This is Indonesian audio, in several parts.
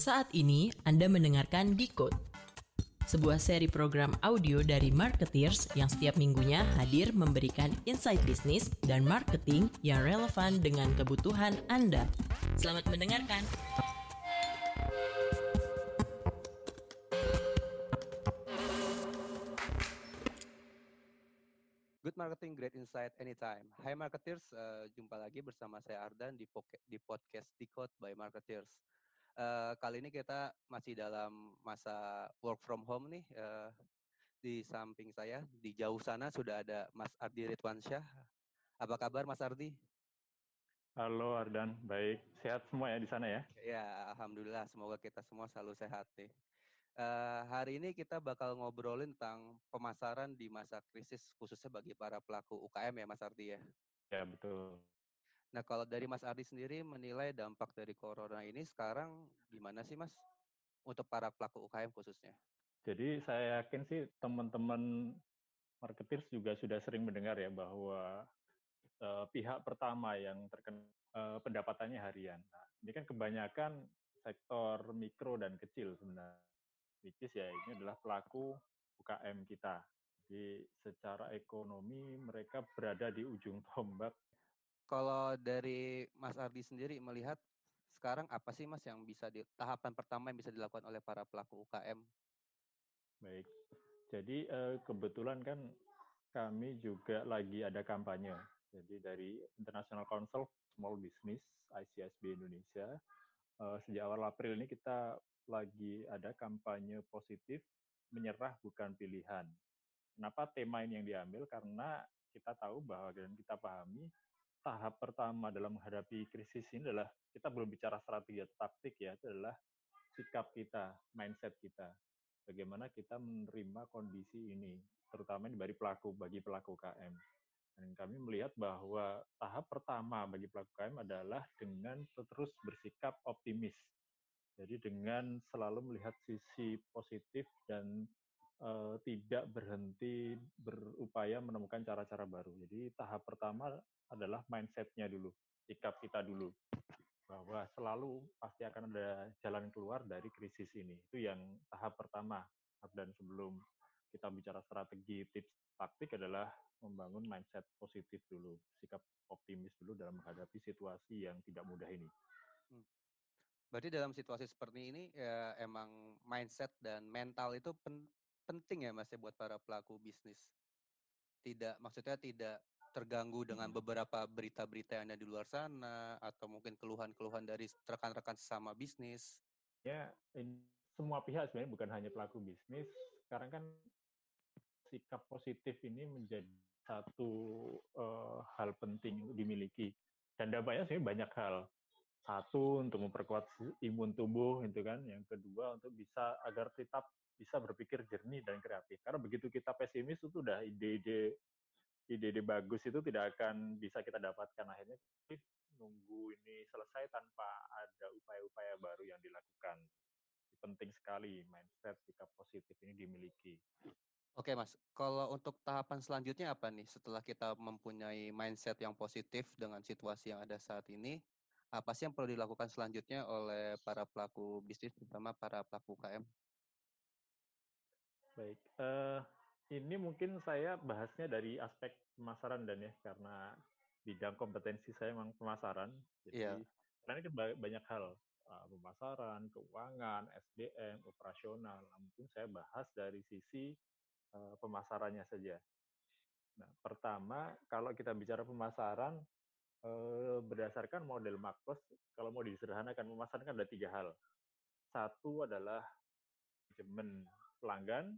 Saat ini Anda mendengarkan Decode, sebuah seri program audio dari marketeers yang setiap minggunya hadir memberikan insight bisnis dan marketing yang relevan dengan kebutuhan Anda. Selamat mendengarkan. Good marketing, great insight anytime. Hai marketers, uh, jumpa lagi bersama saya Ardan di, di podcast Decode by Marketers. Uh, kali ini kita masih dalam masa work from home nih. Uh, di samping saya, di jauh sana sudah ada Mas Ardi Ridwansyah. Apa kabar Mas Ardi? Halo Ardan, baik. Sehat semua ya di sana ya? Ya, Alhamdulillah. Semoga kita semua selalu sehat nih. Uh, hari ini kita bakal ngobrolin tentang pemasaran di masa krisis khususnya bagi para pelaku UKM ya Mas Ardi ya. Ya betul. Nah kalau dari Mas Ardi sendiri menilai dampak dari corona ini sekarang gimana sih Mas untuk para pelaku UKM khususnya? Jadi saya yakin sih teman-teman marketers juga sudah sering mendengar ya bahwa uh, pihak pertama yang terkena uh, pendapatannya harian. Nah, ini kan kebanyakan sektor mikro dan kecil sebenarnya which is ya ini adalah pelaku UKM kita. Jadi secara ekonomi mereka berada di ujung tombak. Kalau dari Mas Ardi sendiri melihat sekarang apa sih Mas yang bisa di tahapan pertama yang bisa dilakukan oleh para pelaku UKM? Baik. Jadi eh, kebetulan kan kami juga lagi ada kampanye. Jadi dari International Council Small Business ICSB Indonesia eh, sejak awal April ini kita lagi ada kampanye positif menyerah bukan pilihan. Kenapa tema ini yang diambil? Karena kita tahu bahwa dan kita pahami tahap pertama dalam menghadapi krisis ini adalah kita belum bicara strategi atau taktik ya, itu adalah sikap kita, mindset kita. Bagaimana kita menerima kondisi ini, terutama bagi pelaku bagi pelaku KM. Dan kami melihat bahwa tahap pertama bagi pelaku KM adalah dengan terus bersikap optimis jadi dengan selalu melihat sisi positif dan uh, tidak berhenti berupaya menemukan cara-cara baru. Jadi tahap pertama adalah mindsetnya dulu, sikap kita dulu bahwa selalu pasti akan ada jalan keluar dari krisis ini. Itu yang tahap pertama. Dan sebelum kita bicara strategi, tips, taktik adalah membangun mindset positif dulu, sikap optimis dulu dalam menghadapi situasi yang tidak mudah ini. Hmm. Berarti dalam situasi seperti ini ya emang mindset dan mental itu pen, penting ya Mas ya buat para pelaku bisnis. Tidak maksudnya tidak terganggu dengan hmm. beberapa berita-berita yang ada di luar sana atau mungkin keluhan-keluhan dari rekan-rekan sesama bisnis. Ya, ini, semua pihak sebenarnya bukan hanya pelaku bisnis. Sekarang kan sikap positif ini menjadi satu uh, hal penting untuk dimiliki. Dan dampaknya sebenarnya banyak hal satu untuk memperkuat imun tubuh itu kan yang kedua untuk bisa agar tetap bisa berpikir jernih dan kreatif karena begitu kita pesimis itu udah ide-ide ide-ide bagus itu tidak akan bisa kita dapatkan. Akhirnya nunggu ini selesai tanpa ada upaya-upaya baru yang dilakukan. Penting sekali mindset sikap positif ini dimiliki. Oke mas, kalau untuk tahapan selanjutnya apa nih? Setelah kita mempunyai mindset yang positif dengan situasi yang ada saat ini, apa sih yang perlu dilakukan selanjutnya oleh para pelaku bisnis, terutama para pelaku UKM? Baik, uh, ini mungkin saya bahasnya dari aspek pemasaran dan ya, karena bidang kompetensi saya memang pemasaran. Jadi, yeah. karena ini kan banyak hal, uh, pemasaran, keuangan, SDM, operasional. Nah, mungkin saya bahas dari sisi uh, pemasarannya saja. Nah, pertama, kalau kita bicara pemasaran, Eh, berdasarkan model Marcos, kalau mau disederhanakan, pemasaran kan ada tiga hal. Satu adalah manajemen pelanggan,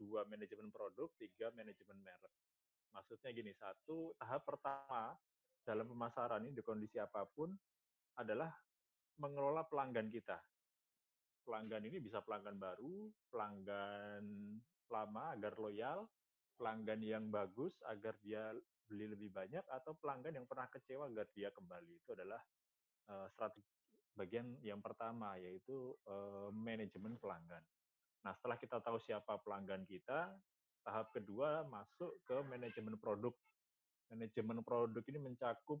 dua manajemen produk, tiga manajemen merek. Maksudnya gini, satu tahap pertama dalam pemasaran ini di kondisi apa pun adalah mengelola pelanggan kita. Pelanggan ini bisa pelanggan baru, pelanggan lama agar loyal, pelanggan yang bagus agar dia beli lebih banyak atau pelanggan yang pernah kecewa agar dia kembali itu adalah uh, strategi bagian yang pertama yaitu uh, manajemen pelanggan. Nah setelah kita tahu siapa pelanggan kita, tahap kedua masuk ke manajemen produk. Manajemen produk ini mencakup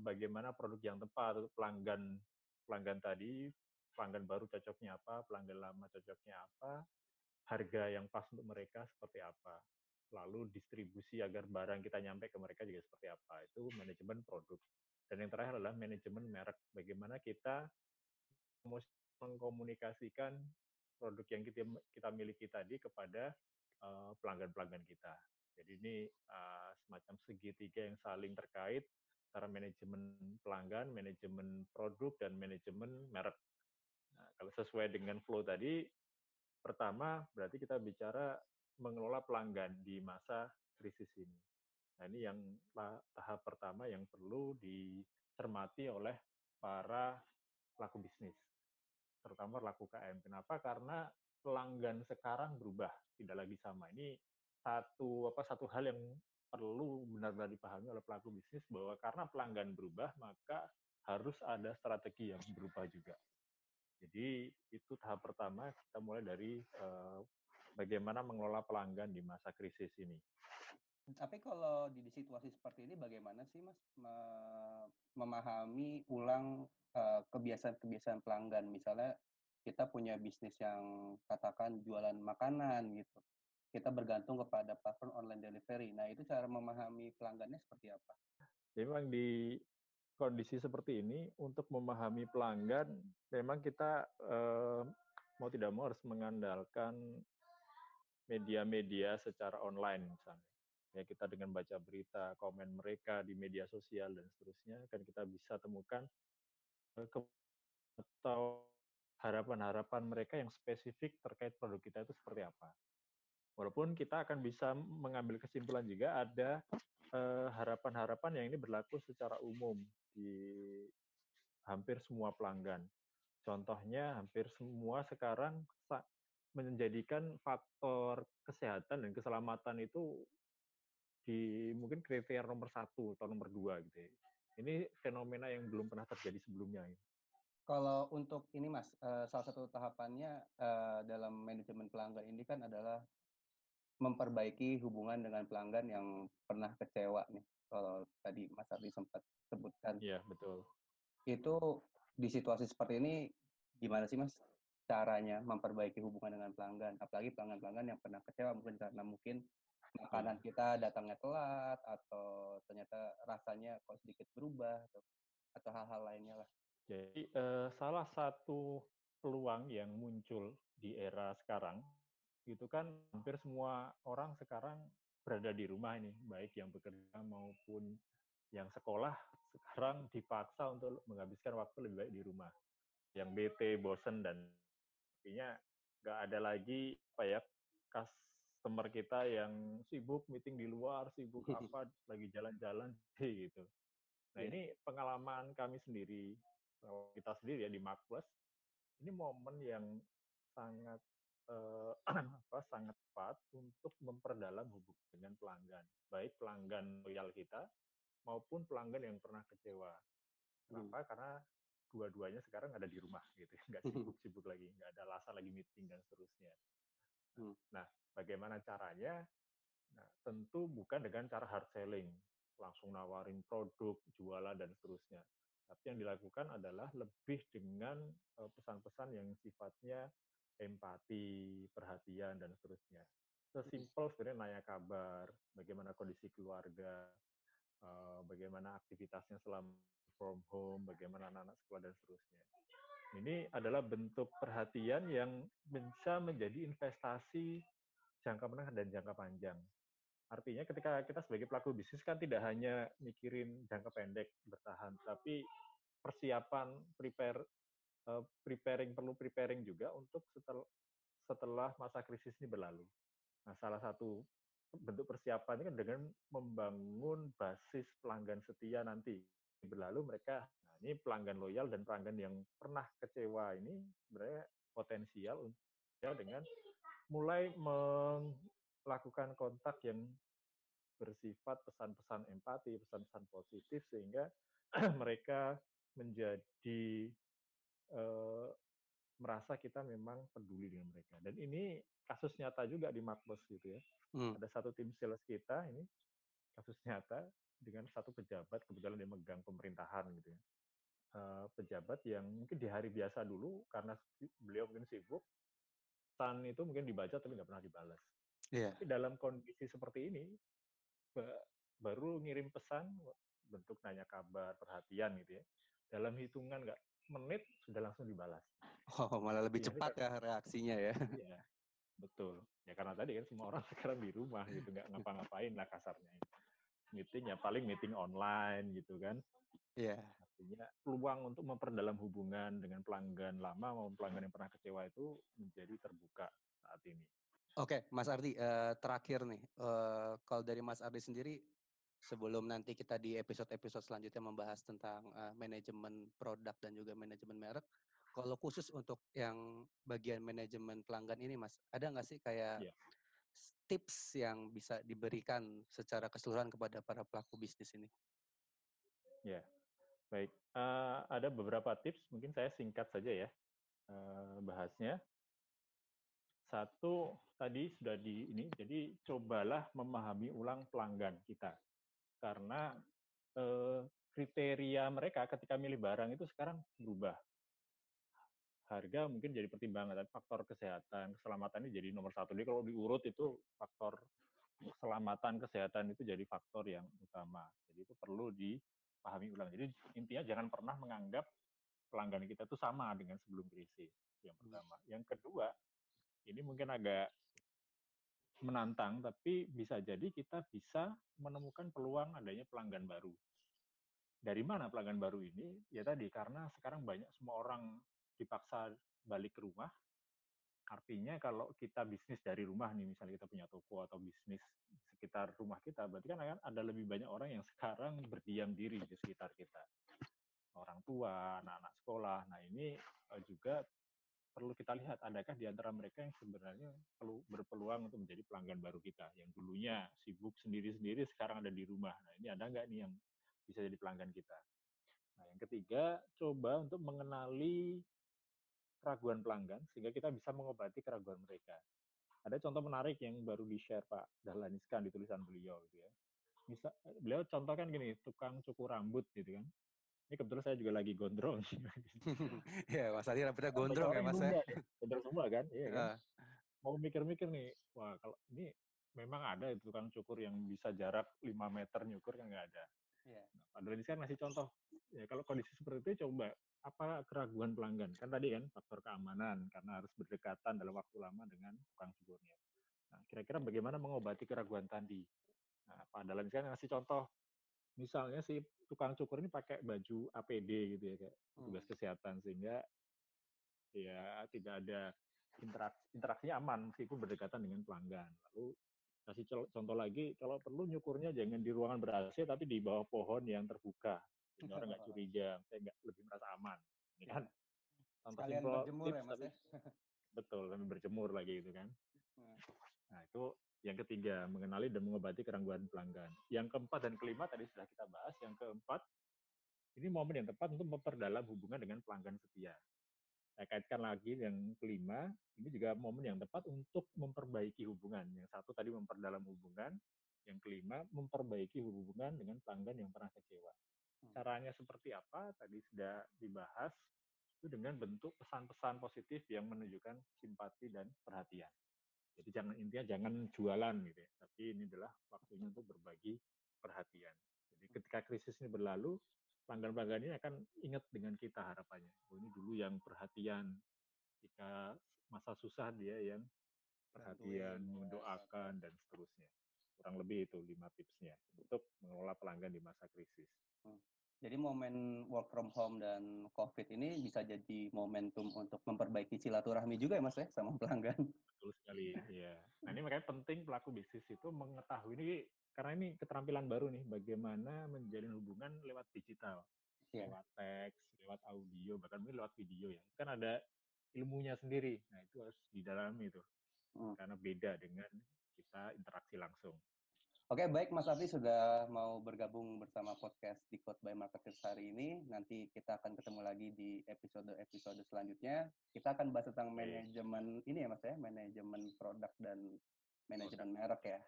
bagaimana produk yang tepat pelanggan pelanggan tadi pelanggan baru cocoknya apa, pelanggan lama cocoknya apa, harga yang pas untuk mereka seperti apa. Lalu distribusi agar barang kita nyampe ke mereka juga seperti apa. Itu manajemen produk. Dan yang terakhir adalah manajemen merek. Bagaimana kita mengkomunikasikan produk yang kita, kita miliki tadi kepada pelanggan pelanggan-pelanggan kita. Jadi ini uh, semacam segitiga yang saling terkait antara manajemen pelanggan, manajemen produk, dan manajemen merek. Nah, kalau sesuai dengan flow tadi, pertama berarti kita bicara mengelola pelanggan di masa krisis ini. Nah, ini yang tahap pertama yang perlu dicermati oleh para pelaku bisnis, terutama pelaku KM. Kenapa? Karena pelanggan sekarang berubah, tidak lagi sama. Ini satu apa satu hal yang perlu benar-benar dipahami oleh pelaku bisnis bahwa karena pelanggan berubah, maka harus ada strategi yang berubah juga. Jadi itu tahap pertama kita mulai dari uh, bagaimana mengelola pelanggan di masa krisis ini. Tapi kalau di, situasi seperti ini bagaimana sih Mas memahami ulang uh, kebiasaan-kebiasaan pelanggan? Misalnya kita punya bisnis yang katakan jualan makanan gitu kita bergantung kepada platform online delivery. Nah, itu cara memahami pelanggannya seperti apa? Memang di kondisi seperti ini, untuk memahami pelanggan, memang kita eh, mau tidak mau harus mengandalkan media-media secara online misalnya. Ya, kita dengan baca berita, komen mereka di media sosial dan seterusnya, kan kita bisa temukan atau harapan-harapan mereka yang spesifik terkait produk kita itu seperti apa. Walaupun kita akan bisa mengambil kesimpulan juga ada harapan-harapan yang ini berlaku secara umum di hampir semua pelanggan. Contohnya hampir semua sekarang menjadikan faktor kesehatan dan keselamatan itu di mungkin kriteria nomor satu atau nomor dua gitu ya. Ini fenomena yang belum pernah terjadi sebelumnya. Kalau untuk ini Mas, eh, salah satu tahapannya eh, dalam manajemen pelanggan ini kan adalah memperbaiki hubungan dengan pelanggan yang pernah kecewa nih. Kalau tadi Mas Ardi sempat sebutkan. Iya, betul. Itu di situasi seperti ini gimana sih Mas caranya memperbaiki hubungan dengan pelanggan? Apalagi pelanggan-pelanggan yang pernah kecewa mungkin karena mungkin makanan iya. kita datangnya telat atau ternyata rasanya kok sedikit berubah atau atau hal-hal lainnya lah. Jadi eh, salah satu peluang yang muncul di era sekarang itu kan hampir semua orang sekarang berada di rumah ini, baik yang bekerja maupun yang sekolah sekarang dipaksa untuk menghabiskan waktu lebih baik di rumah. Yang bete, bosen dan artinya nggak ada lagi apa ya customer kita yang sibuk meeting di luar, sibuk apa, lagi jalan-jalan gitu. Nah iya. ini pengalaman kami sendiri, kita sendiri ya di Mark Plus, ini momen yang sangat eh, apa, sangat tepat untuk memperdalam hubungan dengan pelanggan, baik pelanggan loyal kita maupun pelanggan yang pernah kecewa. Kenapa? Hmm. Karena dua-duanya sekarang ada di rumah gitu, nggak sibuk-sibuk lagi, nggak ada alasan lagi meeting dan seterusnya. Hmm. Nah, bagaimana caranya? Nah, tentu bukan dengan cara hard selling, langsung nawarin produk, jualan dan seterusnya. Tapi yang dilakukan adalah lebih dengan pesan-pesan yang sifatnya empati, perhatian, dan seterusnya. Sesimpel sebenarnya nanya kabar, bagaimana kondisi keluarga, bagaimana aktivitasnya selama from home, bagaimana anak-anak sekolah, dan seterusnya. Ini adalah bentuk perhatian yang bisa menjadi investasi jangka menengah dan jangka panjang. Artinya ketika kita sebagai pelaku bisnis kan tidak hanya mikirin jangka pendek bertahan, tapi persiapan prepare uh, preparing perlu preparing juga untuk setel, setelah masa krisis ini berlalu. Nah, salah satu bentuk persiapan ini kan dengan membangun basis pelanggan setia nanti berlalu mereka ini pelanggan loyal dan pelanggan yang pernah kecewa ini sebenarnya potensial untuk ya dengan mulai melakukan kontak yang bersifat pesan-pesan empati, pesan-pesan positif sehingga mereka menjadi eh, merasa kita memang peduli dengan mereka. Dan ini kasus nyata juga di Markbus gitu ya. Hmm. Ada satu tim sales kita ini kasus nyata dengan satu pejabat kebetulan dia megang pemerintahan gitu ya. Uh, pejabat yang mungkin di hari biasa dulu karena beliau mungkin sibuk, pesan itu mungkin dibaca tapi nggak pernah dibalas. Yeah. Tapi dalam kondisi seperti ini, baru ngirim pesan bentuk nanya kabar, perhatian gitu ya. Dalam hitungan nggak menit sudah langsung dibalas. Oh, malah lebih Jadi cepat kan, ya reaksinya ya. Iya, betul. Ya karena tadi kan semua orang sekarang di rumah gitu, nggak ngapa-ngapain lah kasarnya. Meeting ya paling meeting online gitu kan. Iya. Yeah. Artinya peluang untuk memperdalam hubungan dengan pelanggan lama maupun pelanggan yang pernah kecewa itu menjadi terbuka saat ini. Oke, Mas Ardi, uh, terakhir nih, uh, kalau dari Mas Ardi sendiri, sebelum nanti kita di episode-episode selanjutnya membahas tentang uh, manajemen produk dan juga manajemen merek, kalau khusus untuk yang bagian manajemen pelanggan ini, Mas, ada nggak sih kayak yeah. tips yang bisa diberikan secara keseluruhan kepada para pelaku bisnis ini? Ya, yeah. Baik. Uh, ada beberapa tips, mungkin saya singkat saja ya uh, bahasnya. Satu tadi sudah di ini, jadi cobalah memahami ulang pelanggan kita, karena eh, kriteria mereka ketika milih barang itu sekarang berubah. Harga mungkin jadi pertimbangan, tapi faktor kesehatan, keselamatan ini jadi nomor satu. Jadi kalau diurut itu faktor keselamatan, kesehatan itu jadi faktor yang utama. Jadi itu perlu dipahami ulang. Jadi intinya jangan pernah menganggap pelanggan kita itu sama dengan sebelum krisis. Yang pertama. Yang kedua, ini mungkin agak menantang, tapi bisa jadi kita bisa menemukan peluang adanya pelanggan baru. Dari mana pelanggan baru ini? Ya tadi, karena sekarang banyak semua orang dipaksa balik ke rumah, artinya kalau kita bisnis dari rumah nih, misalnya kita punya toko atau bisnis sekitar rumah kita, berarti kan akan ada lebih banyak orang yang sekarang berdiam diri di sekitar kita. Orang tua, anak-anak sekolah. Nah ini eh, juga perlu kita lihat adakah di antara mereka yang sebenarnya perlu berpeluang untuk menjadi pelanggan baru kita yang dulunya sibuk sendiri-sendiri sekarang ada di rumah. Nah, ini ada nggak nih yang bisa jadi pelanggan kita? Nah, yang ketiga, coba untuk mengenali keraguan pelanggan sehingga kita bisa mengobati keraguan mereka. Ada contoh menarik yang baru di-share Pak Dahlan Iskan di tulisan beliau gitu ya. Misal, beliau contohkan gini, tukang cukur rambut gitu kan ini kebetulan saya juga lagi gondrong. ya, Mas Adi rambutnya gondrong ya, Mas ya. Gondrong semua kan? Iya kan? Mau mikir-mikir nih, wah kalau ini memang ada itu tukang cukur yang bisa jarak 5 meter nyukur kan nggak ada. Yeah. Nah, Padahal ini kan ngasih contoh. Ya kalau kondisi seperti itu coba apa keraguan pelanggan? Kan tadi kan faktor keamanan karena harus berdekatan dalam waktu lama dengan tukang cukurnya. Nah, kira-kira bagaimana mengobati keraguan tadi? Nah, Pak Dalan kan ngasih contoh misalnya si tukang cukur ini pakai baju APD gitu ya kayak tugas hmm. kesehatan sehingga ya tidak ada interaksi interaksinya aman meskipun berdekatan dengan pelanggan. Lalu kasih contoh lagi kalau perlu nyukurnya jangan di ruangan ber AC tapi di bawah pohon yang terbuka. Jadi orang nggak curiga, saya nggak lebih merasa aman. Ini kan contoh simpel berjemur tips, ya, Mas, tapi, ya? betul, lebih berjemur lagi gitu kan. Hmm. Nah, itu yang ketiga, mengenali dan mengobati kerangguan pelanggan. Yang keempat dan kelima tadi sudah kita bahas. Yang keempat, ini momen yang tepat untuk memperdalam hubungan dengan pelanggan setia. Saya kaitkan lagi yang kelima, ini juga momen yang tepat untuk memperbaiki hubungan. Yang satu tadi memperdalam hubungan, yang kelima memperbaiki hubungan dengan pelanggan yang pernah kecewa. Hmm. Caranya seperti apa? Tadi sudah dibahas, itu dengan bentuk pesan-pesan positif yang menunjukkan simpati dan perhatian. Jadi jangan intinya jangan jualan gitu ya, tapi ini adalah waktunya untuk berbagi perhatian. Jadi ketika krisis ini berlalu, pelanggan-pelanggan ini akan ingat dengan kita harapannya. Oh ini dulu yang perhatian, jika masa susah dia yang perhatian, ya, mendoakan dan seterusnya. Kurang lebih itu lima tipsnya untuk mengelola pelanggan di masa krisis. Hmm. Jadi momen work from home dan COVID ini bisa jadi momentum untuk memperbaiki silaturahmi juga ya Mas ya sama pelanggan. Betul sekali, ya. Nah ini makanya penting pelaku bisnis itu mengetahui ini karena ini keterampilan baru nih bagaimana menjalin hubungan lewat digital, yeah. lewat teks, lewat audio, bahkan mungkin lewat video ya. Kan ada ilmunya sendiri. Nah itu harus didalami itu hmm. karena beda dengan kita interaksi langsung. Oke, baik Mas Ardi sudah mau bergabung bersama podcast di Code by Marketers hari ini. Nanti kita akan ketemu lagi di episode-episode selanjutnya. Kita akan bahas tentang manajemen ini ya Mas ya, manajemen produk dan manajemen merek ya.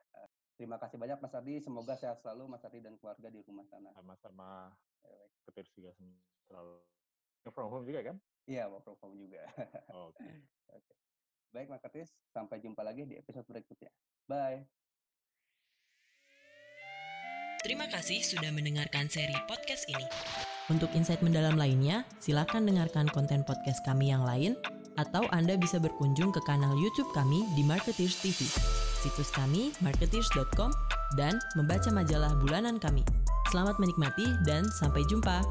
Terima kasih banyak Mas Ardi. Semoga sehat selalu Mas Ardi dan keluarga di rumah sana. Sama-sama. Ketir juga selalu. From home juga kan? Iya, work from home juga. Oke. Okay. okay. Baik, Mas Ketis. Sampai jumpa lagi di episode berikutnya. Bye. Terima kasih sudah mendengarkan seri podcast ini. Untuk insight mendalam lainnya, silakan dengarkan konten podcast kami yang lain, atau Anda bisa berkunjung ke kanal YouTube kami di Marketeers TV, situs kami marketeers.com, dan membaca majalah bulanan kami. Selamat menikmati dan sampai jumpa.